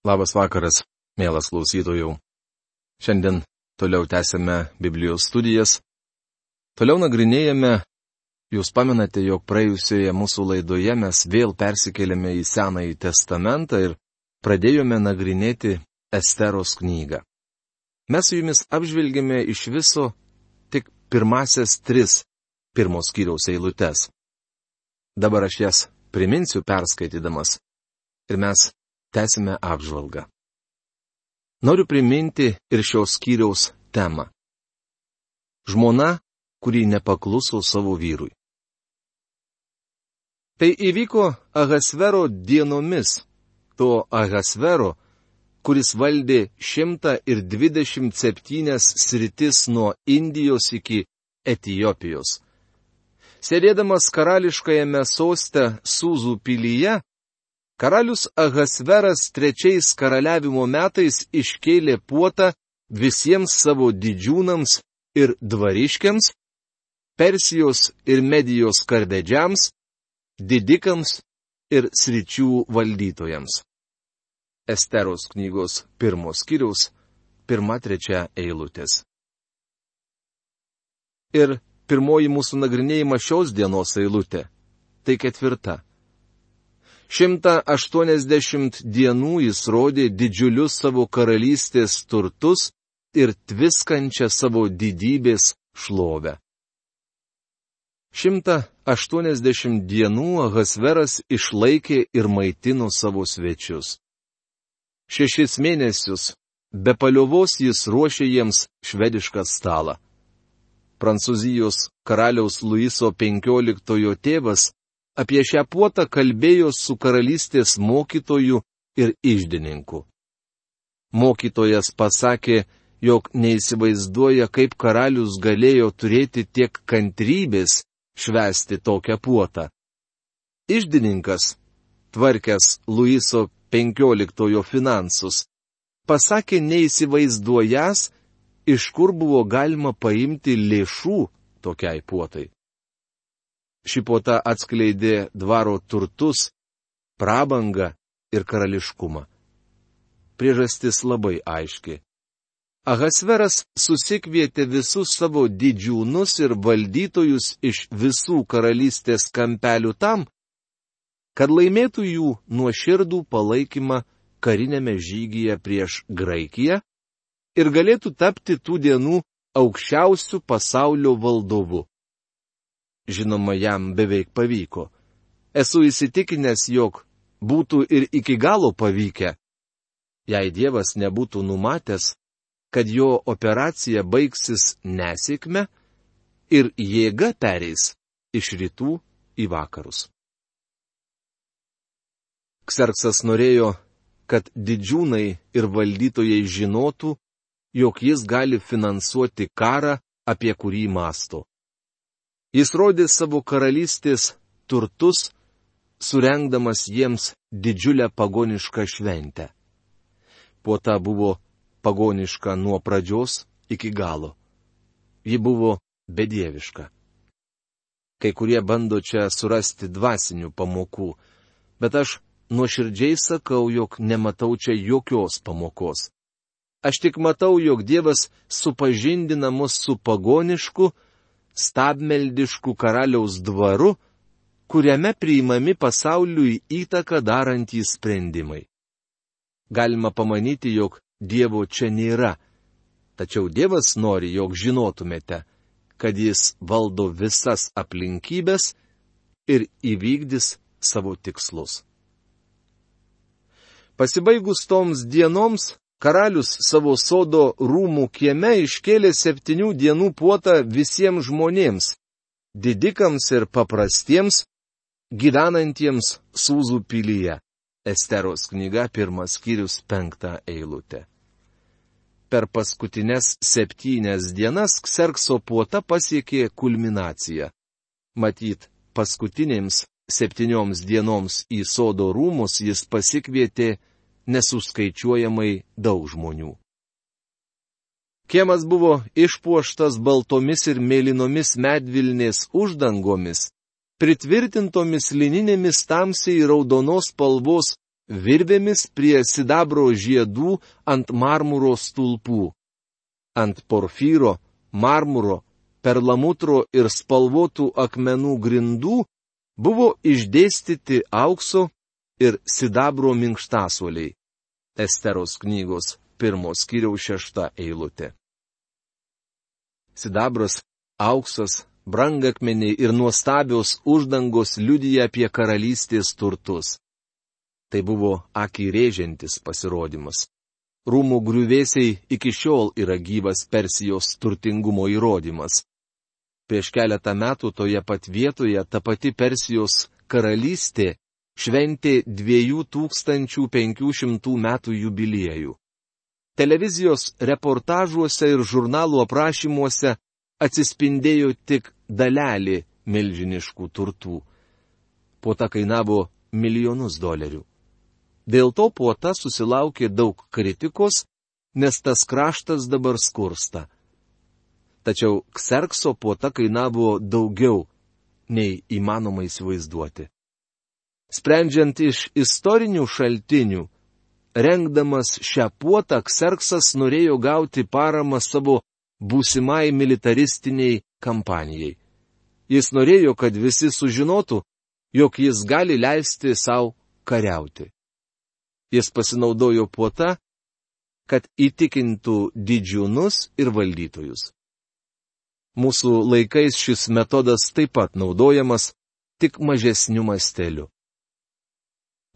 Labas vakaras, mielas klausytojų. Šiandien toliau tęsėme Biblijos studijas. Toliau nagrinėjame, jūs pamenate, jog praėjusioje mūsų laidoje mes vėl persikėlėme į Senąjį testamentą ir pradėjome nagrinėti Esteros knygą. Mes su jumis apžvelgėme iš viso tik pirmasias tris pirmos kiriaus eilutes. Dabar aš jas priminsiu perskaitydamas. Ir mes tęsime apžvalgą. Noriu priminti ir šios skyriaus temą. Žmona, kuri nepakluso savo vyrui. Tai įvyko Ahasvero dienomis, to Ahasvero, kuris valdė 127 sritis nuo Indijos iki Etijopijos. Sėdėdamas karališkajame soste Sūzų pilyje, Karalius Ahasveras trečiais karaliavimo metais iškėlė puotą visiems savo didžiūnams ir dvariškiams, Persijos ir Medijos karvedžiams, didikams ir sričių valdytojams. Esteros knygos pirmos skyriaus, pirma trečia eilutės. Ir pirmoji mūsų nagrinėjima šios dienos eilutė. Tai ketvirta. 180 dienų jis rodė didžiulius savo karalystės turtus ir tviskančią savo didybės šlovę. 180 dienų Ahasveras išlaikė ir maitino savo svečius. Šešis mėnesius be paliovos jis ruošė jiems švedišką stalą. Prancūzijos karaliaus Luiso XV tėvas apie šią puotą kalbėjo su karalystės mokytoju ir išdininku. Mokytojas pasakė, jog neįsivaizduoja, kaip karalius galėjo turėti tiek kantrybės švesti tokią puotą. Išdininkas, tvarkęs Luiso XV finansus, pasakė neįsivaizduojas, iš kur buvo galima paimti lėšų tokiai puotai. Ši puota atskleidė dvaro turtus, prabangą ir karališkumą. Priežastis labai aiški. Ahasveras susikvietė visus savo didžiūnus ir valdytojus iš visų karalystės kampelių tam, kad laimėtų jų nuoširdų palaikymą karinėme žygyje prieš Graikiją ir galėtų tapti tų dienų aukščiausių pasaulio valdovu žinoma, jam beveik pavyko. Esu įsitikinęs, jog būtų ir iki galo pavykę, jei Dievas nebūtų numatęs, kad jo operacija baigsis nesėkme ir jėga pereis iš rytų į vakarus. Kserksas norėjo, kad didžiūnai ir valdytojai žinotų, jog jis gali finansuoti karą, apie kurį masto. Jis rodė savo karalystės turtus, surengdamas jiems didžiulę pagonišką šventę. Puota buvo pagoniška nuo pradžios iki galo. Ji buvo bedieviška. Kai kurie bando čia surasti dvasinių pamokų, bet aš nuoširdžiai sakau, jog nematau čia jokios pamokos. Aš tik matau, jog Dievas supažindina mus su pagonišku, stabmeldišku karaliaus dvaru, kuriame priimami pasauliui įtaką darantys sprendimai. Galima pamanyti, jog Dievo čia nėra, tačiau Dievas nori, jog žinotumėte, kad Jis valdo visas aplinkybės ir įvykdys savo tikslus. Pasibaigus toms dienoms, karalius savo sodo rūmų kieme iškėlė septynių dienų puotą visiems žmonėms - didikams ir paprastiems, gyvenantiems Sūzų pilyje. Esteros knyga pirmas skyrius penktą eilutę. Per paskutinės septynias dienas Kserkso puota pasiekė kulminaciją. Matyt, paskutinėms septynioms dienoms į sodo rūmus jis pasikvietė nesuskaičiuojamai daug žmonių. Kiemas buvo išpuoštas baltomis ir mėlynomis medvilnės uždangomis, pritvirtintomis lininėmis tamsiai raudonos spalvos virvėmis prie sidabro žiedų ant marmuro stulpų. Ant porfyro, marmuro, perlamutro ir spalvotų akmenų grindų buvo išdėstyti aukso ir sidabro minkštasuoliai. Esteros knygos pirmos kiriaus šešta eilutė. Sidabras, auksas, brangakmeniai ir nuostabios uždangos liudyja apie karalystės turtus. Tai buvo akį rėžiantis pasirodymas. Rūmų griuvėsiai iki šiol yra gyvas Persijos turtingumo įrodymas. Prieš keletą metų toje pat vietoje ta pati Persijos karalystė šventė 2500 metų jubiliejų. Televizijos reportažuose ir žurnalų aprašymuose atsispindėjo tik dalelį milžiniškų turtų. Puota kainavo milijonus dolerių. Dėl to puota susilaukė daug kritikos, nes tas kraštas dabar skursta. Tačiau Kserkso puota kainavo daugiau, nei įmanoma įsivaizduoti. Sprendžiant iš istorinių šaltinių, rengdamas šią puotą, Kserksas norėjo gauti paramą savo būsimai militaristiniai kampanijai. Jis norėjo, kad visi sužinotų, jog jis gali leisti savo kariauti. Jis pasinaudojo puota, kad įtikintų didžiūnus ir valdytojus. Mūsų laikais šis metodas taip pat naudojamas, tik mažesniu masteliu.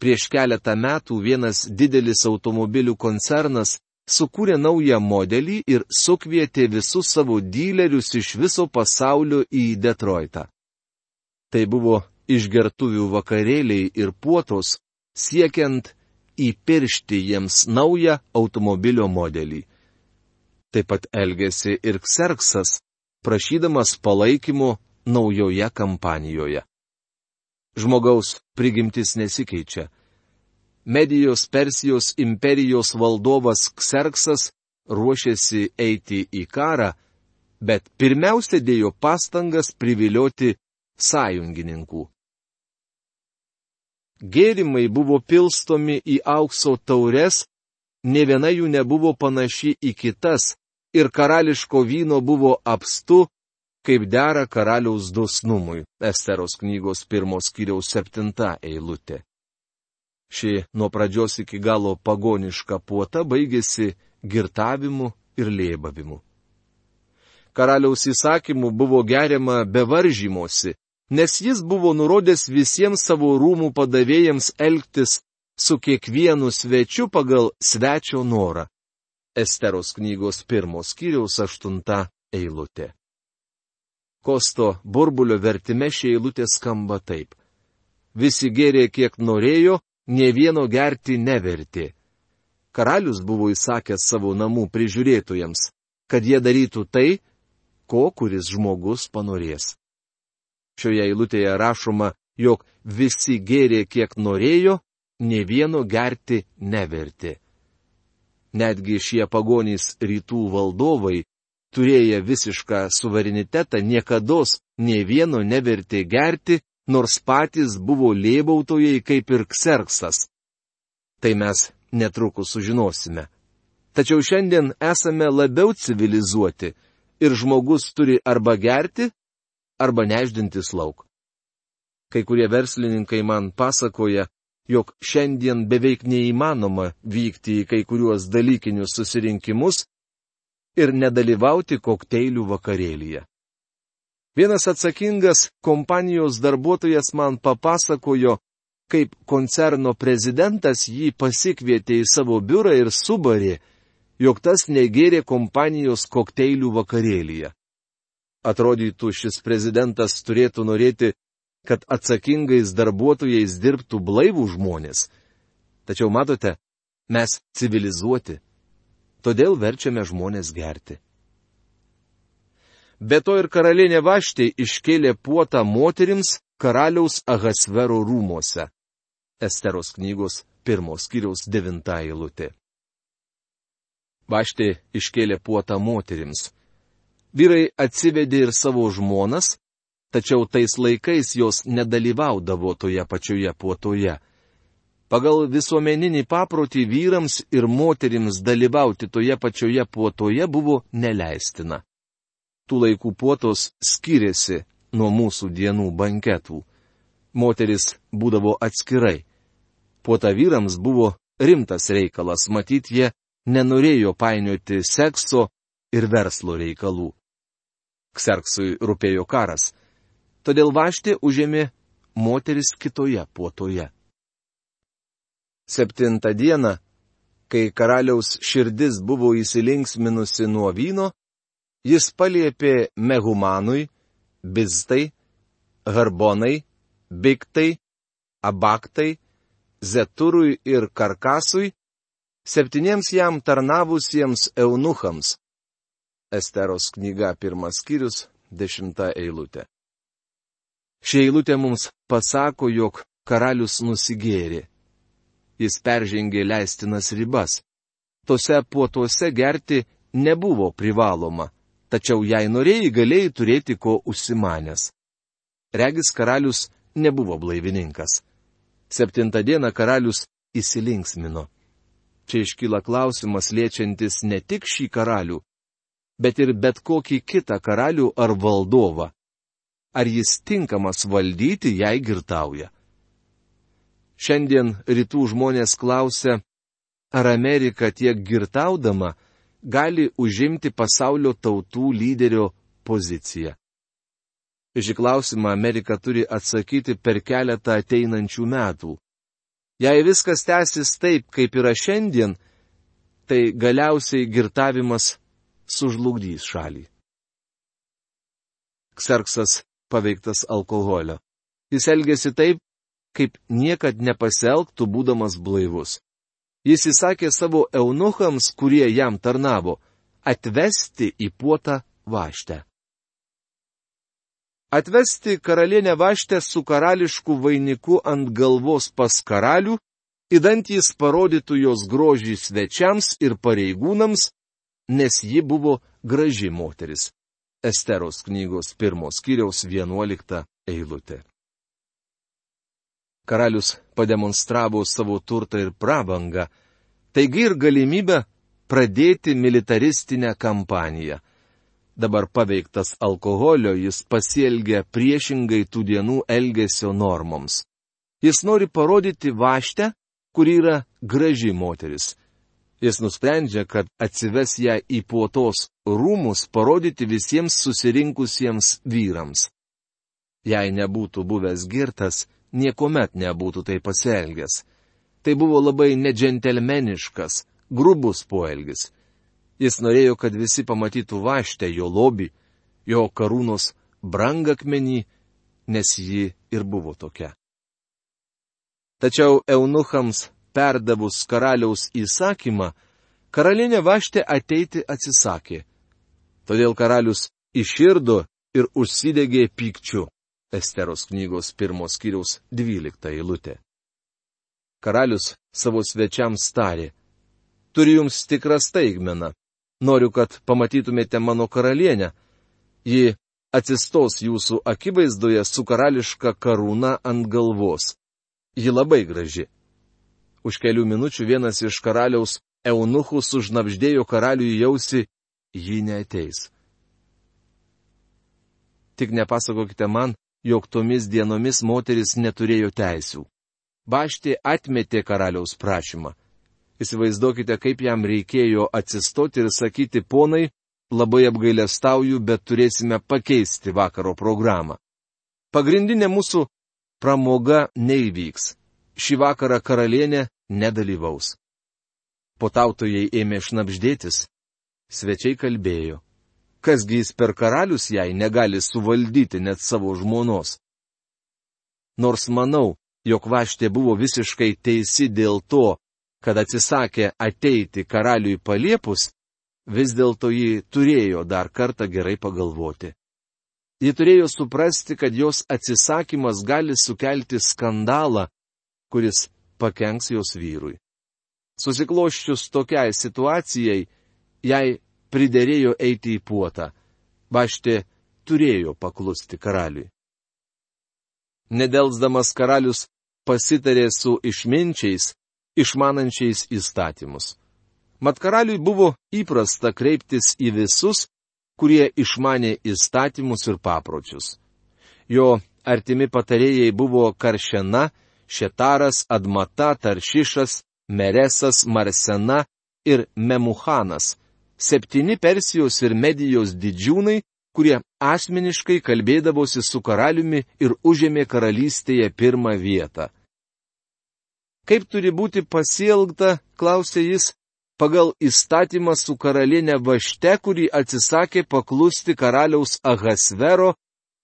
Prieš keletą metų vienas didelis automobilių koncernas sukūrė naują modelį ir sukvietė visus savo dylerius iš viso pasaulio į Detroitą. Tai buvo išgertuvių vakarėliai ir puotos, siekiant įpiršti jiems naują automobilio modelį. Taip pat elgėsi ir Kserksas, prašydamas palaikymo naujoje kampanijoje. Žmogaus prigimtis nesikeičia Medijos Persijos imperijos valdovas Kserksas ruošėsi eiti į karą, bet pirmiausia dėjo pastangas privilioti sąjungininkų. Gėrimai buvo pilstomi į aukso taures, ne viena jų nebuvo panaši į kitas, ir karališko vyno buvo apstu, kaip dera karaliaus dosnumui. Esteros knygos pirmos kiriaus septinta eilutė. Ši nuo pradžios iki galo pagoniška puota baigėsi girtavimu ir lėbavimu. Karaliaus įsakymu buvo geriama be varžymosi, nes jis buvo nurodęs visiems savo rūmų padavėjams elgtis su kiekvienu svečiu pagal svečio norą. Esteros knygos pirmos kiriaus aštunta eilutė. Kosto burbulio vertime šie eilutė skamba taip. Visi gėrė kiek norėjo, ne vieno gerti nevertė. Karalius buvo įsakęs savo namų prižiūrėtojams, kad jie darytų tai, ko kuris žmogus panorės. Šioje eilutėje rašoma, jog visi gėrė kiek norėjo, ne vieno gerti nevertė. Netgi šie pagonys rytų valdovai, turėję visišką suverenitetą, niekada ne vieno nevertė gerti nors patys buvo lėbautojai kaip ir kserksas. Tai mes netrukus sužinosime. Tačiau šiandien esame labiau civilizuoti ir žmogus turi arba gerti, arba neždintis lauk. Kai kurie verslininkai man pasakoja, jog šiandien beveik neįmanoma vykti į kai kuriuos dalykinius susirinkimus ir nedalyvauti kokteilių vakarėlyje. Vienas atsakingas kompanijos darbuotojas man papasakojo, kaip koncerno prezidentas jį pasikvietė į savo biurą ir subarė, jog tas negėrė kompanijos kokteilių vakarėlyje. Atrodytų, šis prezidentas turėtų norėti, kad atsakingais darbuotojais dirbtų blaivų žmonės. Tačiau matote, mes civilizuoti. Todėl verčiame žmonės gerti. Be to ir karalienė Vaštė iškėlė puotą moterims karaliaus Ahasvero rūmose. Esteros knygos pirmos kiriaus devinta eilutė. Vaštė iškėlė puotą moterims. Vyrai atsivedė ir savo žmonas, tačiau tais laikais jos nedalyvaudavo toje pačioje puotoje. Pagal visuomeninį paprotį vyrams ir moterims dalyvauti toje pačioje puotoje buvo neleistina. Tų laikų puotos skiriasi nuo mūsų dienų banketų. Moteris būdavo atskirai. Puota vyrams buvo rimtas reikalas, matyt, jie nenorėjo painioti sekso ir verslo reikalų. Kserksui rūpėjo karas. Todėl vaštė užėmė moteris kitoje puotoje. Septintą dieną, kai karaliaus širdis buvo įsilinksminusi nuo vyno, jis paliepė Mehumanui, Biztai, Harbonai, Biktai, Abaktai, Zeturui ir Karkasui, septyniems jam tarnavusiems eunuchams. Esteros knyga pirmas skyrius, dešimta eilutė. Ši eilutė mums pasako, jog karalius nusigėrė jis peržengė leistinas ribas. Tose puotuose gerti nebuvo privaloma, tačiau jei norėjai, galėjai turėti ko užsimanęs. Regis karalius nebuvo blaivininkas. Septintą dieną karalius įsilinksmino. Čia iškyla klausimas liečiantis ne tik šį karalių, bet ir bet kokį kitą karalių ar valdovą. Ar jis tinkamas valdyti, jei girtauja? Šiandien rytų žmonės klausia, ar Amerika tiek girtaudama gali užimti pasaulio tautų lyderio poziciją. Šį klausimą Amerika turi atsakyti per keletą ateinančių metų. Jei viskas tęsis taip, kaip yra šiandien, tai galiausiai girtavimas sužlugdys šalį. Kserksas paveiktas alkoholio. Jis elgėsi taip, kaip niekad nepaselgtų būdamas blaivus. Jis įsakė savo eunuchams, kurie jam tarnavo, atvesti į puotą vaštę. Atvesti karalienę vaštę su karališku vainiku ant galvos pas karalių, įdant jis parodytų jos grožį svečiams ir pareigūnams, nes ji buvo graži moteris. Esteros knygos pirmos kiriaus vienuolikta eilutė karalius pademonstravo savo turtą ir prabangą, taigi ir galimybę pradėti militaristinę kampaniją. Dabar paveiktas alkoholio jis pasielgia priešingai tų dienų elgesio normoms. Jis nori parodyti vaštę, kuri yra graži moteris. Jis nusprendžia, kad atsives ją į puotos rūmus parodyti visiems susirinkusiems vyrams. Jei nebūtų buvęs girtas, niekuomet nebūtų tai pasielgęs. Tai buvo labai nedžentelmeniškas, grubus poelgis. Jis norėjo, kad visi pamatytų vaštę jo lobį, jo karūnos brangakmenį, nes ji ir buvo tokia. Tačiau eunuchams perdavus karaliaus įsakymą, karalienė vaštė ateiti atsisakė. Todėl karalius iširdo ir užsidegė pykčiu. Esteros knygos pirmos kiriaus dvylikta eilutė. Karalius savo svečiams tarė, turiu jums tikrą staigmeną, noriu, kad pamatytumėte mano karalienę, ji atsistos jūsų akivaizdoje su karališka karūna ant galvos. Ji labai graži. Už kelių minučių vienas iš karaliaus eunuchų sužnapždėjo karaliui jausi, ji neteis. Tik nepasakokite man, jog tomis dienomis moteris neturėjo teisių. Baštė atmetė karaliaus prašymą. Įsivaizduokite, kaip jam reikėjo atsistoti ir sakyti, ponai, labai apgailestauju, bet turėsime pakeisti vakaro programą. Pagrindinė mūsų pramoga neįvyks. Šį vakarą karalienė nedalyvaus. Potautojai ėmė šnapždėtis. Svečiai kalbėjo kasgi jis per karalius jai negali suvaldyti net savo žmonos. Nors manau, jog vaštė buvo visiškai teisi dėl to, kad atsisakė ateiti karaliui paliepus, vis dėlto ji turėjo dar kartą gerai pagalvoti. Ji turėjo suprasti, kad jos atsisakymas gali sukelti skandalą, kuris pakenks jos vyrui. Susikloščius tokiai situacijai, jai priderėjo eiti į puotą. Baštė turėjo paklusti karaliui. Nedelsdamas karalius pasitarė su išminčiais, išmanančiais įstatymus. Mat karaliui buvo įprasta kreiptis į visus, kurie išmanė įstatymus ir papročius. Jo artimi patarėjai buvo Karšena, Šetaras, Admata, Taršišas, Meresas, Marsena ir Memuhanas - septyni Persijos ir Medijos didžiūnai, kurie asmeniškai kalbėdavosi su karaliumi ir užėmė karalystėje pirmą vietą. Kaip turi būti pasielgta, klausė jis, pagal įstatymą su karalienė Vašte, kuri atsisakė paklusti karaliaus Ahasvero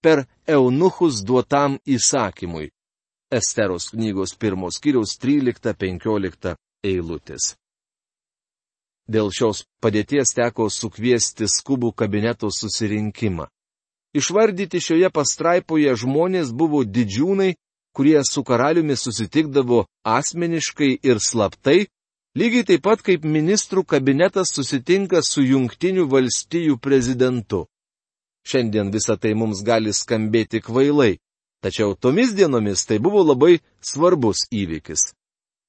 per eunuchus duotam įsakymui. Esteros knygos pirmos kiriaus 13-15 eilutės. Dėl šios padėties teko sukviesti skubų kabineto susirinkimą. Išvardyti šioje pastraipoje žmonės buvo didžiūnai, kurie su karaliumi susitikdavo asmeniškai ir slaptai, lygiai taip pat kaip ministrų kabinetas susitinka su jungtinių valstijų prezidentu. Šiandien visa tai mums gali skambėti kvailai, tačiau tomis dienomis tai buvo labai svarbus įvykis.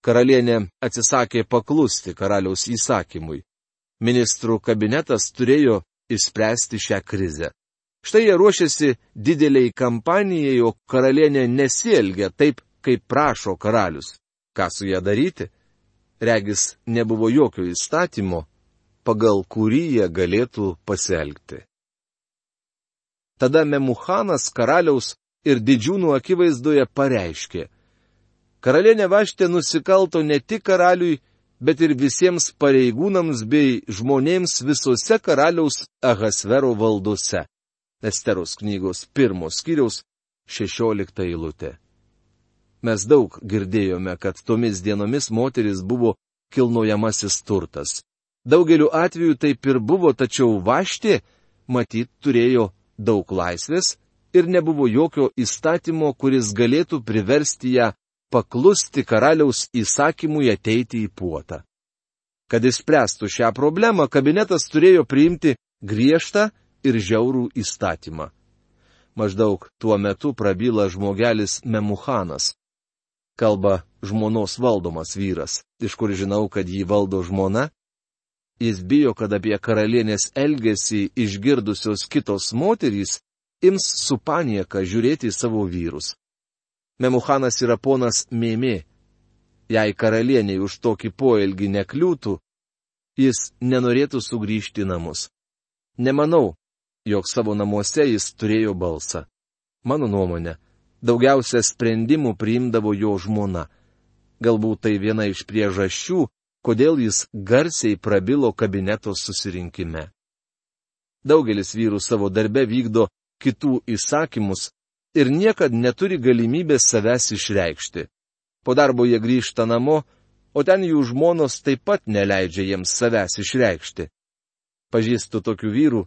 Karalienė atsisakė paklusti karaliaus įsakymui. Ministrų kabinetas turėjo išspręsti šią krizę. Štai jie ruošiasi dideliai kampanijai, o karalienė nesielgia taip, kaip prašo karalius. Ką su ją daryti? Regis nebuvo jokio įstatymo, pagal kurį jie galėtų pasielgti. Tada Memuhanas karaliaus ir didžiūnų akivaizdoje pareiškė. Karalienė Vaštė nusikalto ne tik karaliui, bet ir visiems pareigūnams bei žmonėms visose karaliaus Ahasvero valdose. Esteros knygos pirmos skyriaus 16 eilutė. Mes daug girdėjome, kad tomis dienomis moteris buvo kilnojamasis turtas. Daugeliu atveju taip ir buvo, tačiau vaštė, matyt, turėjo daug laisvės ir nebuvo jokio įstatymo, kuris galėtų priversti ją paklusti karaliaus įsakymui ateiti į puotą. Kad išspręstų šią problemą, kabinetas turėjo priimti griežtą ir žiaurų įstatymą. Maždaug tuo metu prabyla žmogelis Memuhanas. Kalba žmonos valdomas vyras, iš kur žinau, kad jį valdo žmona. Jis bijo, kad apie karalienės elgesį išgirdusios kitos moterys ims su panieka žiūrėti į savo vyrus. Memuhanas yra ponas Mėmė. Jei karalieniai už tokį poelgį nekliūtų, jis nenorėtų sugrįžti į namus. Nemanau, jog savo namuose jis turėjo balsą. Mano nuomonė, daugiausia sprendimų priimdavo jo žmona. Galbūt tai viena iš priežasčių, kodėl jis garsiai prabilo kabineto susirinkime. Daugelis vyrų savo darbe vykdo kitų įsakymus ir niekad neturi galimybės savęs išreikšti. Po darbo jie grįžta namo, o ten jų žmonos taip pat neleidžia jiems savęs išreikšti. Pažįstu tokių vyrų,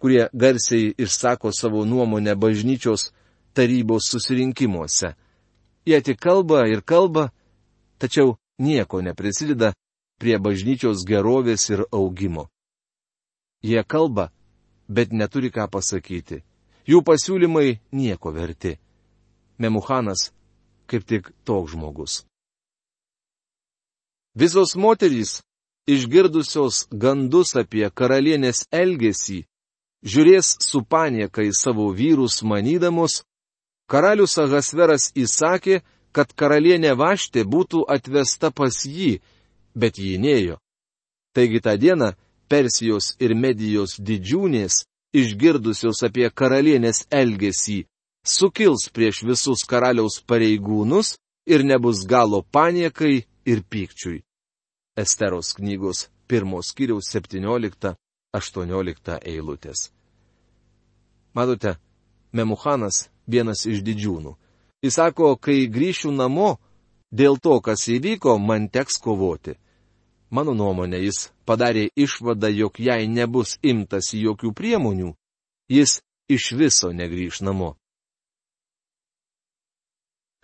kurie garsiai išsako savo nuomonę bažnyčios tarybos susirinkimuose. Jie tik kalba ir kalba, tačiau nieko neprisideda prie bažnyčios gerovės ir augimo. Jie kalba, bet neturi ką pasakyti. Jų pasiūlymai nieko verti. Memuhanas kaip tik toks žmogus. Visos moterys, išgirdusios gandus apie karalienės elgesį, žiūrės su panieka į savo vyrus manydamos, karalius Ahasveras įsakė, kad karalienė Vaštė būtų atvesta pas jį, bet jį nėjo. Taigi tą dieną Persijos ir Medijos didžiūnės, išgirdusios apie karalienės elgesį, sukils prieš visus karaliaus pareigūnus ir nebus galo paniekai ir pykčiui. Esteros knygos pirmos kiriaus 17 18 eilutės. Matote, Memuhanas vienas iš didžiūnų. Jis sako, kai grįšiu namo, dėl to, kas įvyko, man teks kovoti. Mano nuomonė, jis padarė išvadą, jog jei nebus imtas jokių priemonių, jis iš viso negrįž namo.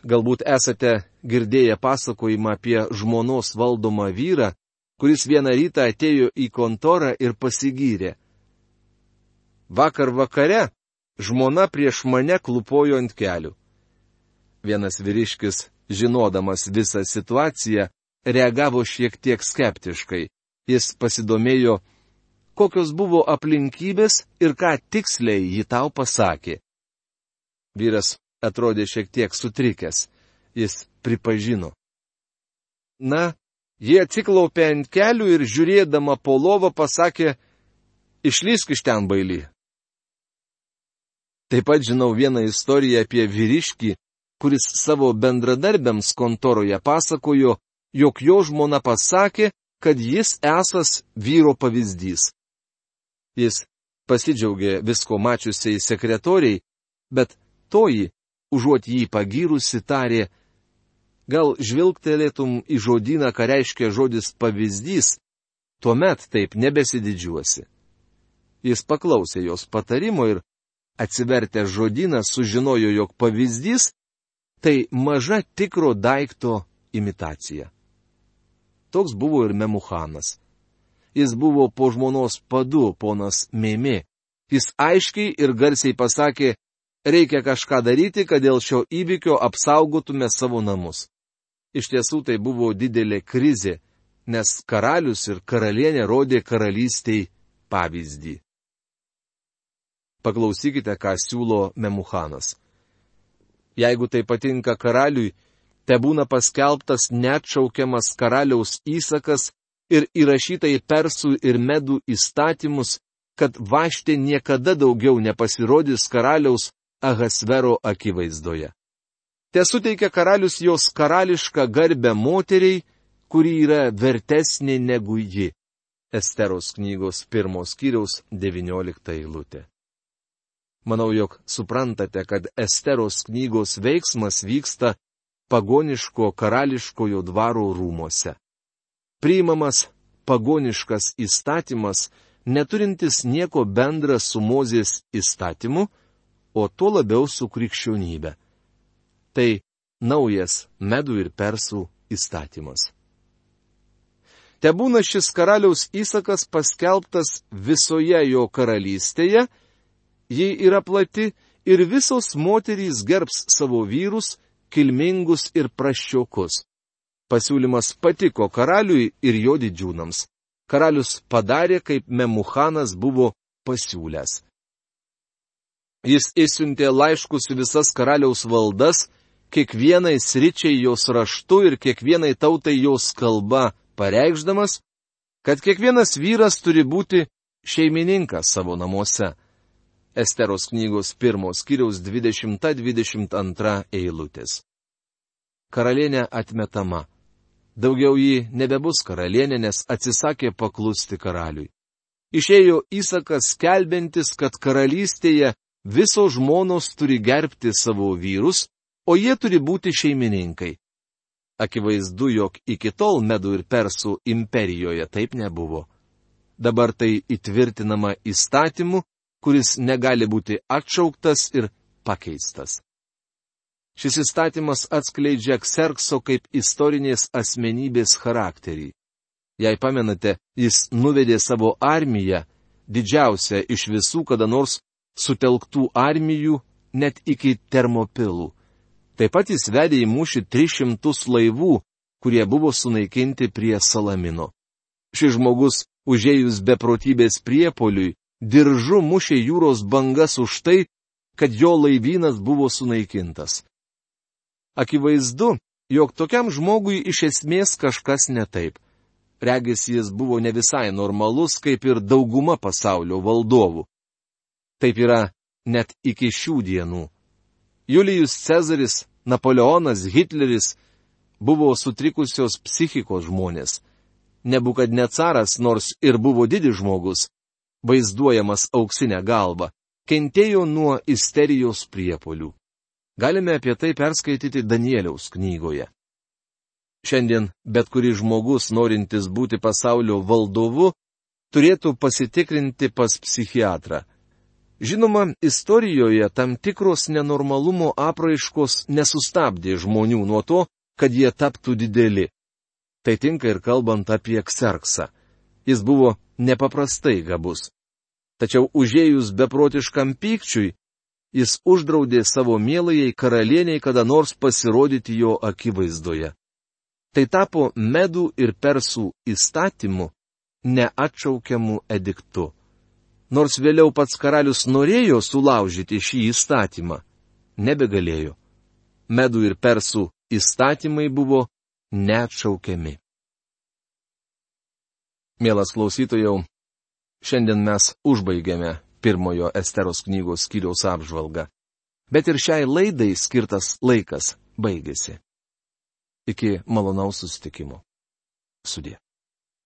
Galbūt esate girdėję pasakojimą apie žmonos valdomą vyrą, kuris vieną rytą atėjo į kontorą ir pasigyrė. Vakar vakare žmona prieš mane klupojo ant kelių. Vienas vyriškis žinodamas visą situaciją, reagavo šiek tiek skeptiškai. Jis pasidomėjo, kokios buvo aplinkybės ir ką tiksliai ji tau pasakė. Vyras atrodė šiek tiek sutrikęs. Jis pripažino. Na, jie atsiklaupė ant kelių ir žiūrėdama po lovą pasakė, išlysk iš ten bailį. Taip pat žinau vieną istoriją apie vyriškį, kuris savo bendradarbiams kontoroje pasakojo, jog jo žmona pasakė, kad jis esas vyro pavyzdys. Jis pasidžiaugė visko mačiusiai sekretoriai, bet toji, užuot jį pagyrusi, tarė, gal žvilgtelėtum į žodyną, ką reiškia žodis pavyzdys, tuomet taip nebesididžiuosi. Jis paklausė jos patarimo ir atsivertę žodyną sužinojo, jog pavyzdys - tai maža tikro daikto imitacija. Toks buvo ir Memuhanas. Jis buvo po žmonos padu, ponas Mėmė. Jis aiškiai ir garsiai pasakė, reikia kažką daryti, kad dėl šio įvykio apsaugotume savo namus. Iš tiesų tai buvo didelė krizė, nes karalius ir karalienė rodė karalystiai pavyzdį. Paklausykite, ką siūlo Memuhanas. Jeigu tai patinka karaliui, te būna paskelbtas neatšaukiamas karaliaus įsakas ir įrašyta į persų ir medų įstatymus, kad vaštė niekada daugiau nepasirodys karaliaus Ahasvero akivaizdoje. Te suteikia karalius jos karališką garbę moteriai, kuri yra vertesnė negu ji. Esteros knygos pirmos kiriaus 19 eilutė. Manau, jog suprantate, kad Esteros knygos veiksmas vyksta pagoniško karališkojo dvaro rūmose. Priimamas pagoniškas įstatymas, neturintis nieko bendra su Mozės įstatymu, o tuo labiau su krikščionybė. Tai naujas medų ir persų įstatymas. Te būna šis karaliaus įsakas paskelbtas visoje jo karalystėje, ji yra plati ir visos moterys gerbs savo vyrus, kilmingus ir praščiokus. Pasiūlymas patiko karaliui ir jo didžiūnams. Karalius padarė, kaip Memuhanas buvo pasiūlęs. Jis įsiuntė laiškus visas karaliaus valdas, kiekvienai sričiai jos raštu ir kiekvienai tautai jos kalba, pareikšdamas, kad kiekvienas vyras turi būti šeimininkas savo namuose. Esteros knygos pirmos kiriaus 20-22 eilutės. Karalienė atmetama. Daugiau ji nebebus karalienė, nes atsisakė paklusti karaliui. Išėjo įsakas skelbintis, kad karalystėje visos žmonos turi gerbti savo vyrus, o jie turi būti šeimininkai. Akivaizdu, jog iki tol medų ir persų imperijoje taip nebuvo. Dabar tai įtvirtinama įstatymu, kuris negali būti atšauktas ir pakeistas. Šis įstatymas atskleidžia Kserkso kaip istorinės asmenybės charakterį. Jei pamenate, jis nuvedė savo armiją, didžiausią iš visų kada nors sutelktų armijų, net iki termopilų. Taip pat jis vedė į mūšį 300 laivų, kurie buvo sunaikinti prie Salamino. Šis žmogus, užėjus beprotybės priepoliui, diržu mušė jūros bangas už tai, kad jo laivynas buvo sunaikintas. Akivaizdu, jog tokiam žmogui iš esmės kažkas netaip. Regis jis buvo ne visai normalus, kaip ir dauguma pasaulio valdovų. Taip yra net iki šių dienų. Julijus Cezaris, Napoleonas, Hitleris buvo sutrikusios psichikos žmonės. Nebukad necaras, nors ir buvo didis žmogus, vaizduojamas auksinę galvą, kentėjo nuo isterijos priepolių. Galime apie tai perskaityti Danieliaus knygoje. Šiandien bet kuris žmogus, norintis būti pasaulio valdovu, turėtų pasitikrinti pas psichiatrą. Žinoma, istorijoje tam tikros nenormalumo apraiškos nesustabdė žmonių nuo to, kad jie taptų dideli. Tai tinka ir kalbant apie Kserksą. Jis buvo nepaprastai gabus. Tačiau užėjus beprotiškam pykčiui, jis uždraudė savo mielajai karalieniai kada nors pasirodyti jo akivaizdoje. Tai tapo medų ir persų įstatymu, neatšaukiamu ediktu. Nors vėliau pats karalius norėjo sulaužyti šį įstatymą, nebegalėjo. Medų ir persų įstatymai buvo neatšaukiami. Mielas klausytojau, šiandien mes užbaigėme pirmojo Esteros knygos skyriaus apžvalgą. Bet ir šiai laidai skirtas laikas baigėsi. Iki malonaus susitikimo. Sudė.